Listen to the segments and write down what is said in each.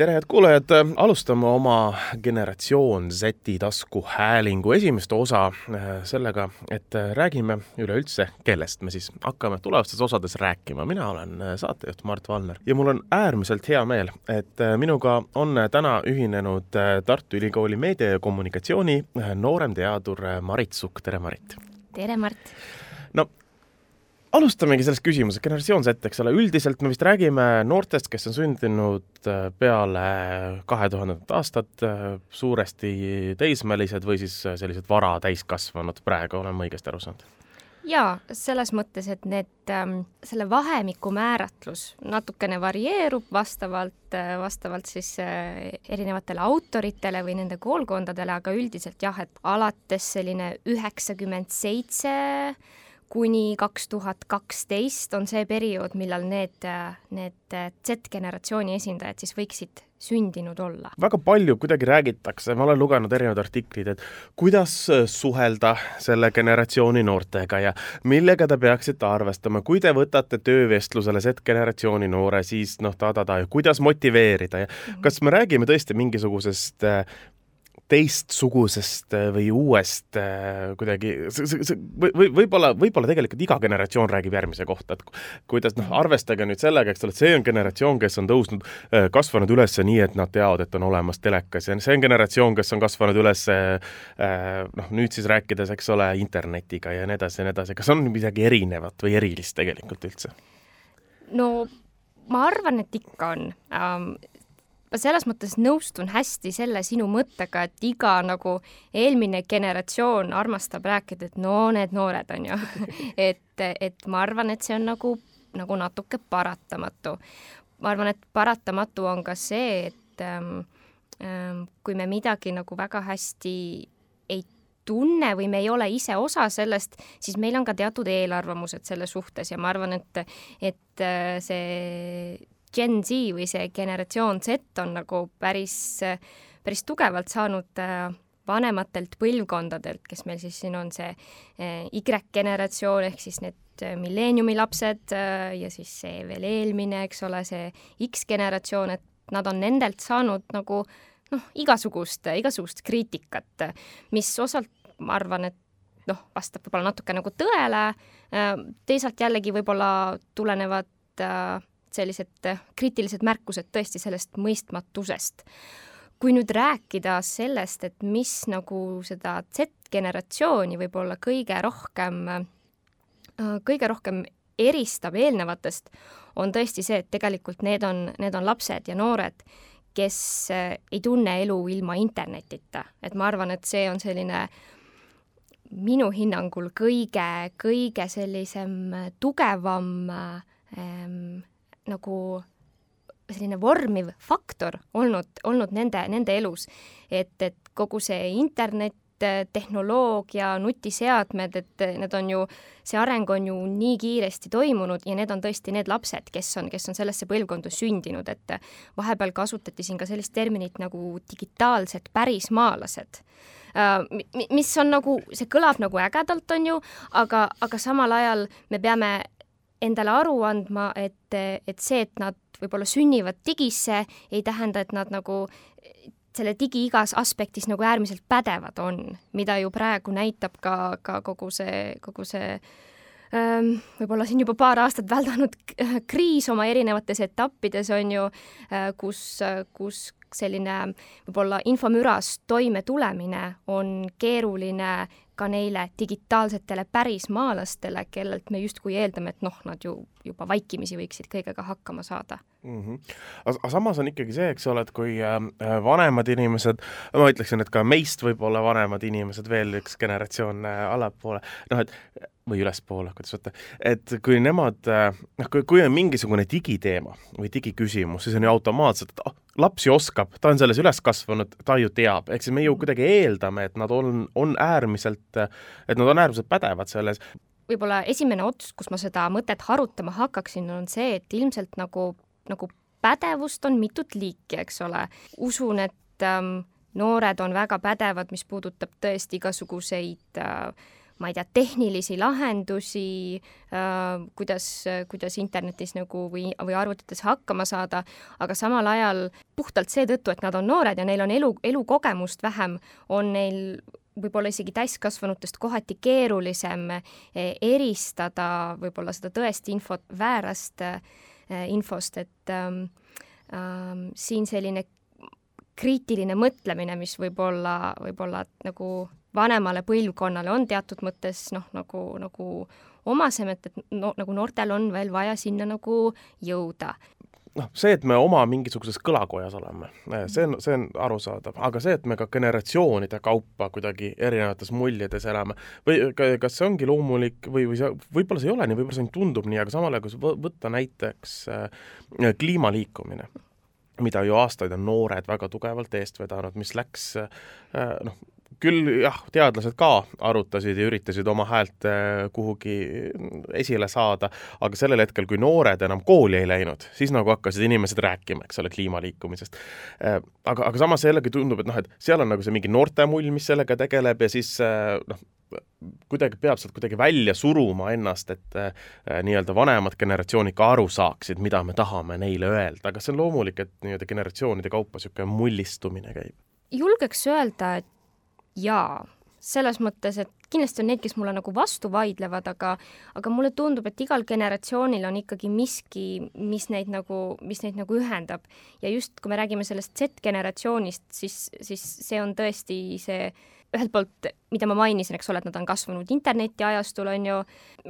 tere, head kuulajad, alustame oma Generatsioon Z-i taskuhäälingu esimest osa äh, sellega, et äh, räägime üleüldse, kellest me siis hakkame tulevastes osades rääkima. mina olen äh, saatejuht Mart Valner ja mul on äärmiselt hea meel, et minuga on täna ühinenud Tartu Ülikooli meedia ja kommunikatsiooni nooremteadur Marit Sukk, tere Marit! tere, Mart! no alustamegi sellest küsimusest, generatsioon Z, eks ole, üldiselt me vist räägime noortest, kes on sündinud äh, peale kahe tuhandendat aastat, äh, suuresti teismelised või siis äh, sellised vara täiskasvanud, praegu olen ma õigesti aru saanud? jaa, selles mõttes, et need ähm,, selle vahemiku määratlus natukene varieerub vastavalt, vastavalt siis äh, erinevatele autoritele või nende koolkondadele, aga üldiselt jah, et alates selline üheksakümmend seitse kuni kaks tuhat kaksteist on see periood, millal need, need Z-generatsiooni esindajad siis võiksid sündinud olla. väga palju kuidagi räägitakse, ma olen lugenud erinevaid artikleid, et kuidas suhelda selle generatsiooni noortega ja millega te peaksite arvestama, kui te võtate töövestlusele Z-generatsiooni noore, siis noh, ta-ta-ta ja kuidas motiveerida ja -hmm. kas me räägime tõesti mingisugusest teistsugusest äh, või uuest äh, kuidagi, või võib-olla, võib-olla tegelikult iga generatsioon räägib järgmise kohta, et kuidas noh, arvestage nüüd sellega, eks ole, et see on generatsioon, kes on tõusnud, äh, kasvanud üles nii, et nad teavad, et on olemas telekas ja see on generatsioon, kes on kasvanud üles noh, nüüd siis rääkides, eks ole, internetiga ja nii edasi ja nii edasi, kas on midagi erinevat või erilist tegelikult üldse? no ma arvan, et ikka on um, ma selles mõttes nõustun hästi selle sinu mõttega, et iga nagu eelmine generatsioon armastab rääkida, et no need noored on ju et, et ma arvan, et see on nagu, nagu natuke paratamatu. ma arvan, et paratamatu on ka see, et ähm, ähm, kui me midagi nagu väga hästi ei tunne või me ei ole ise osa sellest, siis meil on ka teatud eelarvamused selle suhtes ja ma arvan, et, et äh, see Gen Z või see generatsioon Z on nagu päris, päris tugevalt saanud äh, vanematelt põlvkondadelt, kes meil siis siin on see äh, Y-generatsioon ehk siis need äh, milleeniumi lapsed ja siis see veel eelmine, eks ole, see X-generatsioon, et nad on nendelt saanud nagu noh, igasugust, igasugust kriitikat, mis osalt ma arvan, et noh, vastab võib-olla natuke nagu tõele, teisalt jällegi võib-olla tulenevad äh, sellised äh, kriitilised märkused tõesti sellest mõistmatusest. kui nüüd rääkida sellest, et mis nagu seda Z-generatsiooni võib-olla kõige rohkem, äh, kõige rohkem eristab eelnevatest, on tõesti see, et tegelikult need on, need on lapsed ja noored, kes äh, ei tunne elu ilma internetita, et ma arvan, et see on selline minu hinnangul kõige, kõige sellisem tugevam ähm, nagu selline vormiv faktor olnud, olnud nende, nende elus. et, et kogu see internet, tehnoloogia, nutiseadmed, et need on ju, see areng on ju nii kiiresti toimunud ja need on tõesti need lapsed, kes on, kes on sellesse põlvkonda sündinud, et vahepeal kasutati siin ka sellist terminit nagu digitaalsed pärismaalased Uh, mis on nagu, see kõlab nagu ägedalt, on ju, aga, aga samal ajal me peame endale aru andma, et, et see, et nad võib-olla sünnivad digisse, ei tähenda, et nad nagu selle digi igas aspektis nagu äärmiselt pädevad on, mida ju praegu näitab ka, ka kogu see, kogu see ähm, võib-olla siin juba paar aastat väldanud kriis oma erinevates etappides on ju, äh, kus, kus selline võib-olla infomüras toimetulemine on keeruline ka neile digitaalsetele pärismaalastele, kellelt me justkui eeldame, et noh, nad ju juba vaikimisi võiksid kõigega hakkama saada mm. -hmm. aga samas on ikkagi see, eks ole, et kui äh, vanemad inimesed, ma ütleksin, et ka meist võib-olla vanemad inimesed, veel üks generatsioon äh, allapoole, noh et või ülespoole, kuidas võtta, et kui nemad, äh, noh, kui, kui on mingisugune digiteema või digiküsimus, siis on ju automaatselt, et oh, laps ju oskab, ta on selles üles kasvanud, ta ju teab, ehk siis me ju kuidagi eeldame, et nad on, on äärmiselt, et nad on äärmiselt pädevad selles. võib-olla esimene otsus, kus ma seda mõtet harutama hakkaksin, on see, et ilmselt nagu, nagu pädevust on mitut liiki, eks ole. usun, et ähm, noored on väga pädevad, mis puudutab tõesti igasuguseid äh, ma ei tea, tehnilisi lahendusi äh,, kuidas, kuidas internetis nagu või, või arvutites hakkama saada, aga samal ajal puhtalt seetõttu, et nad on noored ja neil on elu, elukogemust vähem, on neil võib-olla isegi täiskasvanutest kohati keerulisem eh, eristada võib-olla seda tõest infot väärast äh, infost, et ähm, ähm, siin selline kriitiline mõtlemine, mis võib-olla, võib-olla nagu vanemale põlvkonnale on teatud mõttes noh, nagu, nagu omasem, et, et no nagu noortel on veel vaja sinna nagu jõuda. Noh, see, et me oma mingisuguses kõlakojas oleme, see on, see on arusaadav, aga see, et me ka generatsioonide kaupa kuidagi erinevates muljedes elame või kas see ongi loomulik või, või see, võib-olla see ei ole nii, võib-olla see ainult tundub nii, aga samal ajal, kui võtta näiteks äh, kliimaliikumine mida ju aastaid on noored väga tugevalt eest vedanud, mis läks äh, noh, küll jah, teadlased ka arutasid ja üritasid oma häält äh, kuhugi esile saada, aga sellel hetkel, kui noored enam kooli ei läinud, siis nagu hakkasid inimesed rääkima, eks ole, kliimaliikumisest. Äh, aga, aga samas jällegi tundub, et noh, et seal on nagu see mingi noortemull, mis sellega tegeleb ja siis noh, kuidagi peab sealt kuidagi välja suruma ennast, et äh, nii-öelda vanemad generatsioonid ka aru saaksid, mida me tahame neile öelda, aga see on loomulik, et nii-öelda generatsioonide kaupa niisugune mullistumine käib? julgeks öelda, et jaa, selles mõttes, et kindlasti on neid, kes mulle nagu vastu vaidlevad, aga aga mulle tundub, et igal generatsioonil on ikkagi miski, mis neid nagu, mis neid nagu ühendab. ja just, kui me räägime sellest Z-generatsioonist, siis, siis see on tõesti see ühelt poolt, mida ma mainisin, eks ole, et nad on kasvanud internetiajastul, on ju,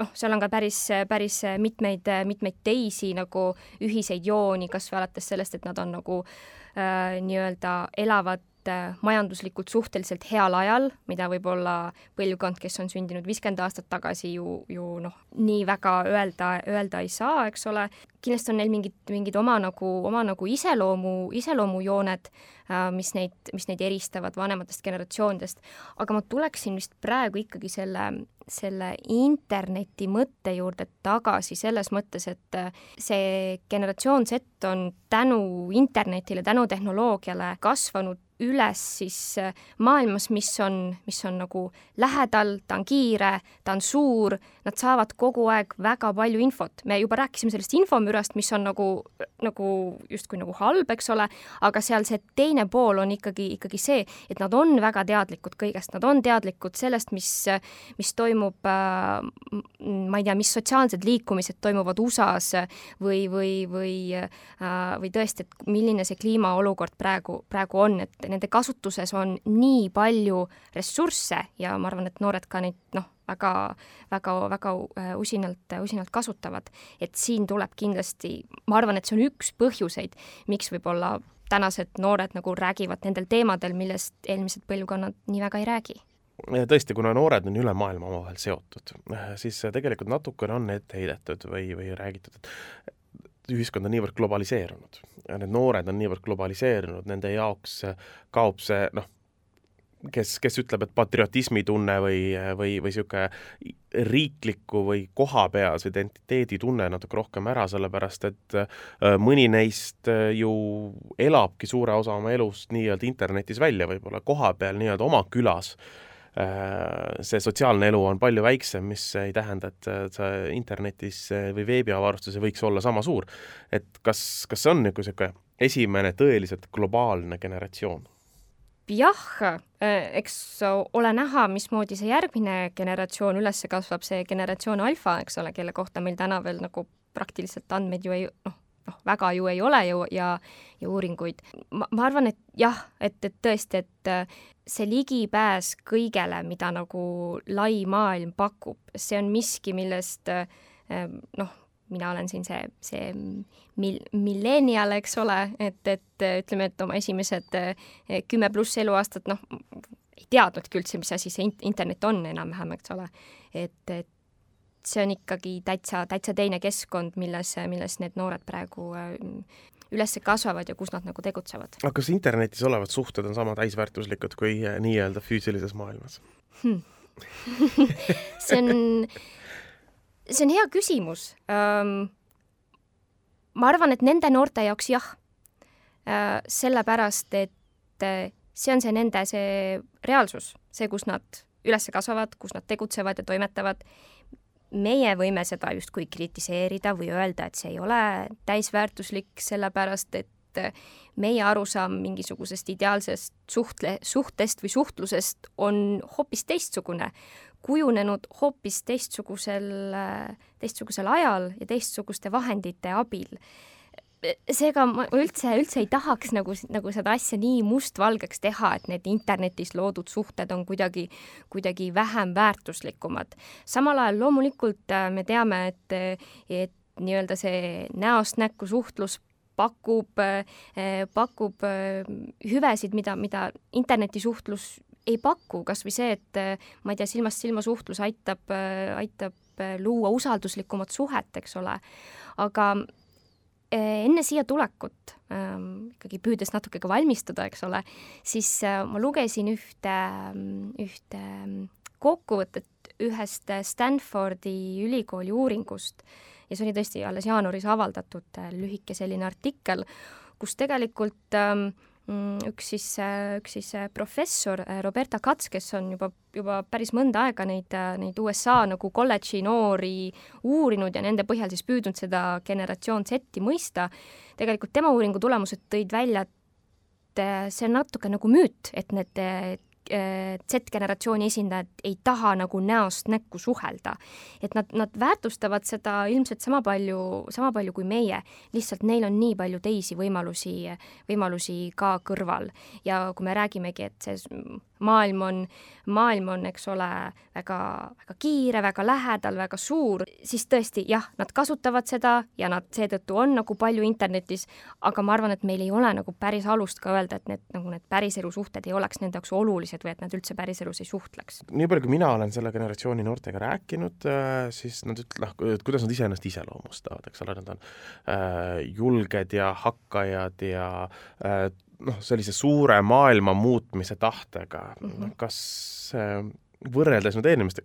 noh, seal on ka päris, päris mitmeid, mitmeid teisi nagu ühiseid jooni, kas või alates sellest, et nad on nagu äh, nii-öelda elavad Äh, majanduslikult suhteliselt heal ajal, mida võib-olla põlvkond, kes on sündinud viiskümmend aastat tagasi ju, ju noh, nii väga öelda, öelda ei saa, eks ole. kindlasti on neil mingid, mingid oma nagu, oma nagu iseloomu, iseloomujooned, äh, mis neid, mis neid eristavad vanematest generatsioonidest. aga ma tuleksin vist praegu ikkagi selle, selle interneti mõtte juurde tagasi selles mõttes, et äh, see generatsioon Z on tänu internetile, tänu tehnoloogiale kasvanud üles siis äh, maailmas, mis on, mis on nagu lähedal, ta on kiire, ta on suur, nad saavad kogu aeg väga palju infot. me juba rääkisime sellest infomürast, mis on nagu, nagu justkui nagu halb, eks ole, aga seal see teine pool on ikkagi, ikkagi see, et nad on väga teadlikud kõigest, nad on teadlikud sellest, mis, mis toimub, äh, ma ei tea, mis sotsiaalsed liikumised toimuvad USA-s või, või, või, äh, või tõesti, et milline see kliimaolukord praegu, praegu on, et nende kasutuses on nii palju ressursse ja ma arvan, et noored ka neid noh, väga, väga, väga äh, usinalt, usinalt kasutavad. et siin tuleb kindlasti, ma arvan, et see on üks põhjuseid, miks võib-olla tänased noored nagu räägivad nendel teemadel, millest eelmised põlvkonnad nii väga ei räägi tõesti, kuna noored on üle maailma omavahel seotud, siis tegelikult natukene on ette heidetud või, või räägitud, et ühiskond on niivõrd globaliseerunud. Ja need noored on niivõrd globaliseerunud, nende jaoks kaob see noh, kes, kes ütleb, et patriotismitunne või, või, või niisugune riikliku või kohapealse identiteeditunne natuke rohkem ära, sellepärast et äh, mõni neist äh, ju elabki suure osa oma elust nii-öelda internetis välja, võib-olla kohapeal nii-öelda oma külas. Äh, see sotsiaalne elu on palju väiksem, mis ei tähenda, et see internetis või veebiavarustus ei võiks olla sama suur. et kas, kas see on nagu niisugune esimene tõeliselt globaalne generatsioon? jah, äh, eks ole näha, mismoodi see järgmine generatsioon üles kasvab, see generatsioon alfa, eks ole, kelle kohta meil täna veel nagu praktiliselt andmeid ju ei noh, noh, väga ju ei ole ju ja, ja uuringuid. ma, ma arvan, et jah, et, et tõesti, et äh, see ligipääs kõigele, mida nagu lai maailm pakub, see on miski, millest äh, noh, mina olen siin see, see mil-, millenial, eks ole, et, et ütleme, et oma esimesed äh, kümme pluss eluaastat, noh, ei teadnudki üldse, mis asi see internet on enam-vähem, eks ole. et, et see on ikkagi täitsa, täitsa teine keskkond, milles, milles need noored praegu äh, üles kasvavad ja kus nad nagu tegutsevad. aga kas internetis olevad suhted on sama täisväärtuslikud kui äh, nii-öelda füüsilises maailmas hmm. see on, see on hea küsimus um, ma arvan, et nende noorte jaoks jah, sellepärast et see on see nende see reaalsus, see, kus nad üles kasvavad, kus nad tegutsevad ja toimetavad. Meie võime seda justkui kritiseerida või öelda, et see ei ole täisväärtuslik, sellepärast et meie arusaam mingisugusest ideaalsest suhtle, suhtest või suhtlusest on hoopis teistsugune, kujunenud hoopis teistsugusel, teistsugusel ajal ja teistsuguste vahendite abil seega ma üldse, üldse ei tahaks nagu, nagu seda asja nii mustvalgeks teha, et need internetis loodud suhted on kuidagi, kuidagi vähem väärtuslikumad. samal ajal loomulikult äh, me teame, et, et nii-öelda see näost näkku suhtlus pakub, äh, pakub äh, hüvesid, mida, mida internetisuhtlus ei paku, kas või see, et ma ei tea, silmast silma suhtlus aitab, aitab luua usalduslikumat suhet, eks ole. aga enne siia tulekut ähm,, ikkagi püüdes natuke ka valmistuda, eks ole, siis äh, ma lugesin ühte, ühte kokkuvõtet ühest Stanfordi ülikooli uuringust. Ja see oli tõesti alles jaanuaris avaldatud äh, lühike selline artikkel, kus tegelikult ähm, üks siis, äh, üks siis äh, professor äh, Roberta Katz, kes on juba, juba päris mõnda aega neid, neid USA nagu kolledži noori uurinud ja nende põhjal siis püüdnud seda generatsioon Z-i mõista, tegelikult tema uuringu tulemused tõid välja, et see on natuke nagu müüt, et need Z-generatsiooni esindajad ei taha nagu näost näkku suhelda. et nad, nad väärtustavad seda ilmselt sama palju, sama palju kui meie, lihtsalt neil on nii palju teisi võimalusi, võimalusi ka kõrval. ja kui me räägimegi, et see maailm on, maailm on, eks ole, väga, väga kiire, väga lähedal, väga suur, siis tõesti jah, nad kasutavad seda ja nad seetõttu on nagu palju internetis, aga ma arvan, et meil ei ole nagu päris alust ka öelda, et need nagu need päriselu suhted ei oleks nende jaoks olulised või et nad üldse päriselus ei suhtleks. nii palju, kui mina olen selle generatsiooni noortega rääkinud, äh, siis nad ütlevad, noh, kuidas nad iseennast iseloomustavad, eks ole, nad on äh, julged ja hakkajad ja äh, noh, sellise suure maailma muutmise tahtega mm, -hmm. kas äh, võrreldes nüüd eelmiste,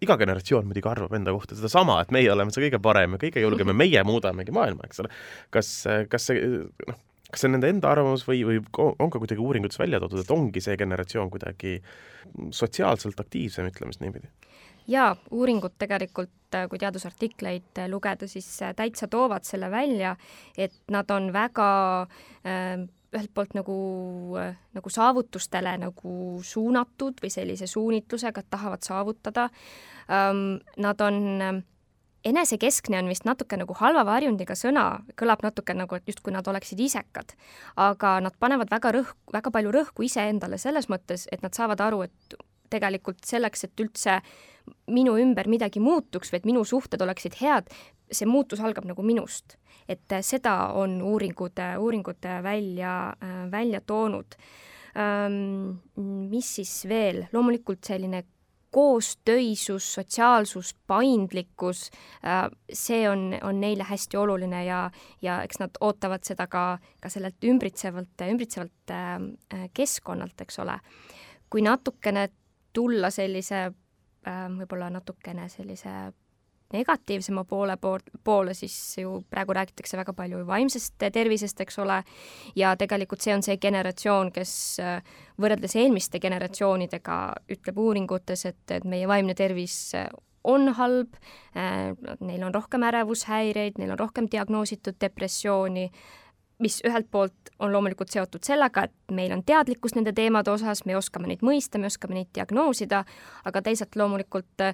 iga generatsioon muidugi arvab enda kohta sedasama, et meie oleme see kõige parem ja kõige julgem ja mhm. meie muudamegi maailma, eks ole. kas, kas see noh, kas see on nende enda arvamus või, või on ka kuidagi uuringutes välja toodud, et ongi see generatsioon kuidagi sotsiaalselt aktiivsem, ütleme siis niipidi? Jaa, uuringud tegelikult, kui teadusartikleid lugeda, siis täitsa toovad selle välja, et nad on väga äh, ühelt poolt nagu, nagu saavutustele nagu suunatud või sellise suunitlusega, et tahavad saavutada. Nad on, enesekeskne on vist natuke nagu halva varjundiga sõna, kõlab natuke nagu, et justkui nad oleksid isekad. aga nad panevad väga rõhk, väga palju rõhku iseendale selles mõttes, et nad saavad aru, et tegelikult selleks, et üldse minu ümber midagi muutuks või et minu suhted oleksid head, see muutus algab nagu minust. et äh, seda on uuringud, äh, uuringud äh, välja, välja toonud. mis siis veel, loomulikult selline koostöisus, sotsiaalsus, paindlikkus, see on, on neile hästi oluline ja, ja eks nad ootavad seda ka, ka sellelt ümbritsevalt, ümbritsevalt keskkonnalt, eks ole. kui natukene tulla sellise võib-olla natukene sellise negatiivsema poole poole, siis ju praegu räägitakse väga palju vaimsest tervisest, eks ole, ja tegelikult see on see generatsioon, kes äh, võrreldes eelmiste generatsioonidega ütleb uuringutes, et, et meie vaimne tervis äh, on halb, äh, neil on rohkem ärevushäireid, neil on rohkem diagnoositud depressiooni, mis ühelt poolt on loomulikult seotud sellega, et meil on teadlikkus nende teemade osas, me oskame neid mõista, me oskame neid diagnoosida, aga teisalt loomulikult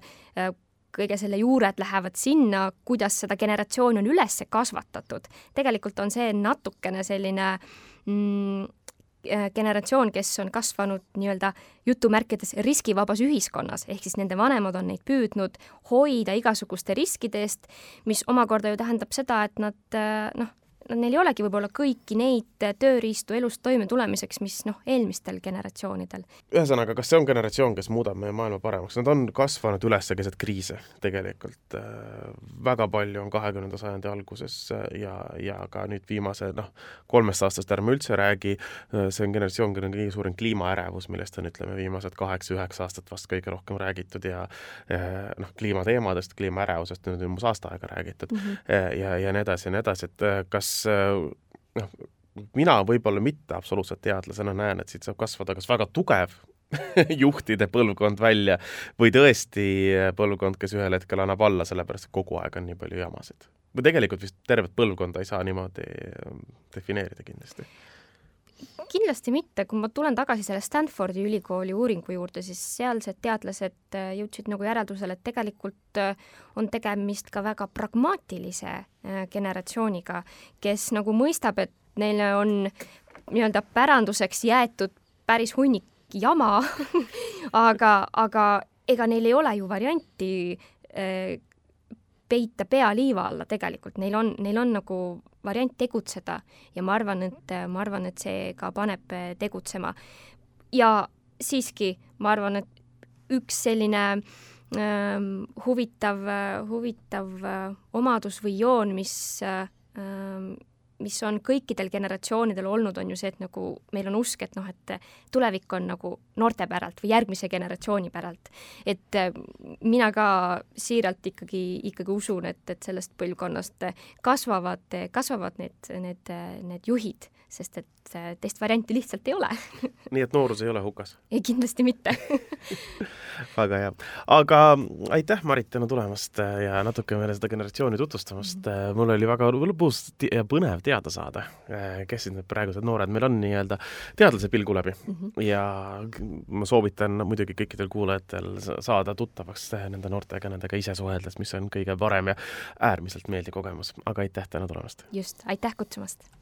kõige selle juured lähevad sinna, kuidas seda generatsiooni on üles kasvatatud. tegelikult on see natukene selline mm, äh, generatsioon, kes on kasvanud nii-öelda jutumärkides riskivabas ühiskonnas, ehk siis nende vanemad on neid püüdnud hoida igasuguste riskide eest, mis omakorda ju tähendab seda, et nad äh, noh, neil ei olegi võib-olla kõiki neid tööriistu elus toimetulemiseks, mis noh, eelmistel generatsioonidel. ühesõnaga, kas see on generatsioon, kes muudab meie maailma paremaks, nad on kasvanud üles keset kriise tegelikult, väga palju on kahekümnenda sajandi alguses ja, ja ka nüüd viimase noh, kolmest aastast ärme üldse räägi, see on generatsioon, kellel on kõige suurem kliimaärevus, millest on, ütleme, viimased kaheksa-üheksa aastat vast kõige rohkem räägitud ja noh, kliimateemadest, kliimaärevusest nüüd umbes aasta aega räägitud mm -hmm. ja, ja nii edasi ja nii edasi, et kas noh, mina võib-olla mitte absoluutselt teadlasena näen, et siit saab kasvada kas väga tugev juhtide põlvkond välja või tõesti põlvkond, kes ühel hetkel annab alla, sellepärast et kogu aeg on nii palju jamasid. või tegelikult vist tervet põlvkonda ei saa niimoodi defineerida kindlasti kindlasti mitte, kui ma tulen tagasi selle Stanfordi ülikooli uuringu juurde, siis sealsed teadlased äh, jõudsid nagu järeldusele, et tegelikult äh, on tegemist ka väga pragmaatilise äh, generatsiooniga, kes nagu mõistab, et neile on nii-öelda päranduseks jäetud päris hunnik jama aga, aga ega neil ei ole ju varianti peita pea liiva alla tegelikult, neil on, neil on nagu variant tegutseda ja ma arvan, et, ma arvan, et see ka paneb tegutsema. ja siiski, ma arvan, et üks selline ähm, huvitav, huvitav äh, omadus või joon, mis ähm, mis on kõikidel generatsioonidel olnud, on ju see, et nagu meil on usk, et noh, et tulevik on nagu noorte päralt või järgmise generatsiooni päralt. et äh, mina ka siiralt ikkagi, ikkagi usun, et, et sellest põlvkonnast kasvavad, kasvavad need, need, need juhid, sest et teist varianti lihtsalt ei ole nii et noorus ei ole hukas? ei, kindlasti mitte väga hea. aga aitäh, Marit, täna tulemast ja natuke meile seda generatsiooni tutvustamast mm. -hmm. mul oli väga lõbus ja põnev teada saada, kes siis need praegused noored meil on nii-öelda teadlase pilgu läbi mm. -hmm. ja ma soovitan muidugi kõikidel kuulajatel saada tuttavaks nende noortega, nendega ise suheldes, mis on kõige parem ja äärmiselt meeldiv kogemus. aga aitäh täna tulemast! just, aitäh kutsumast!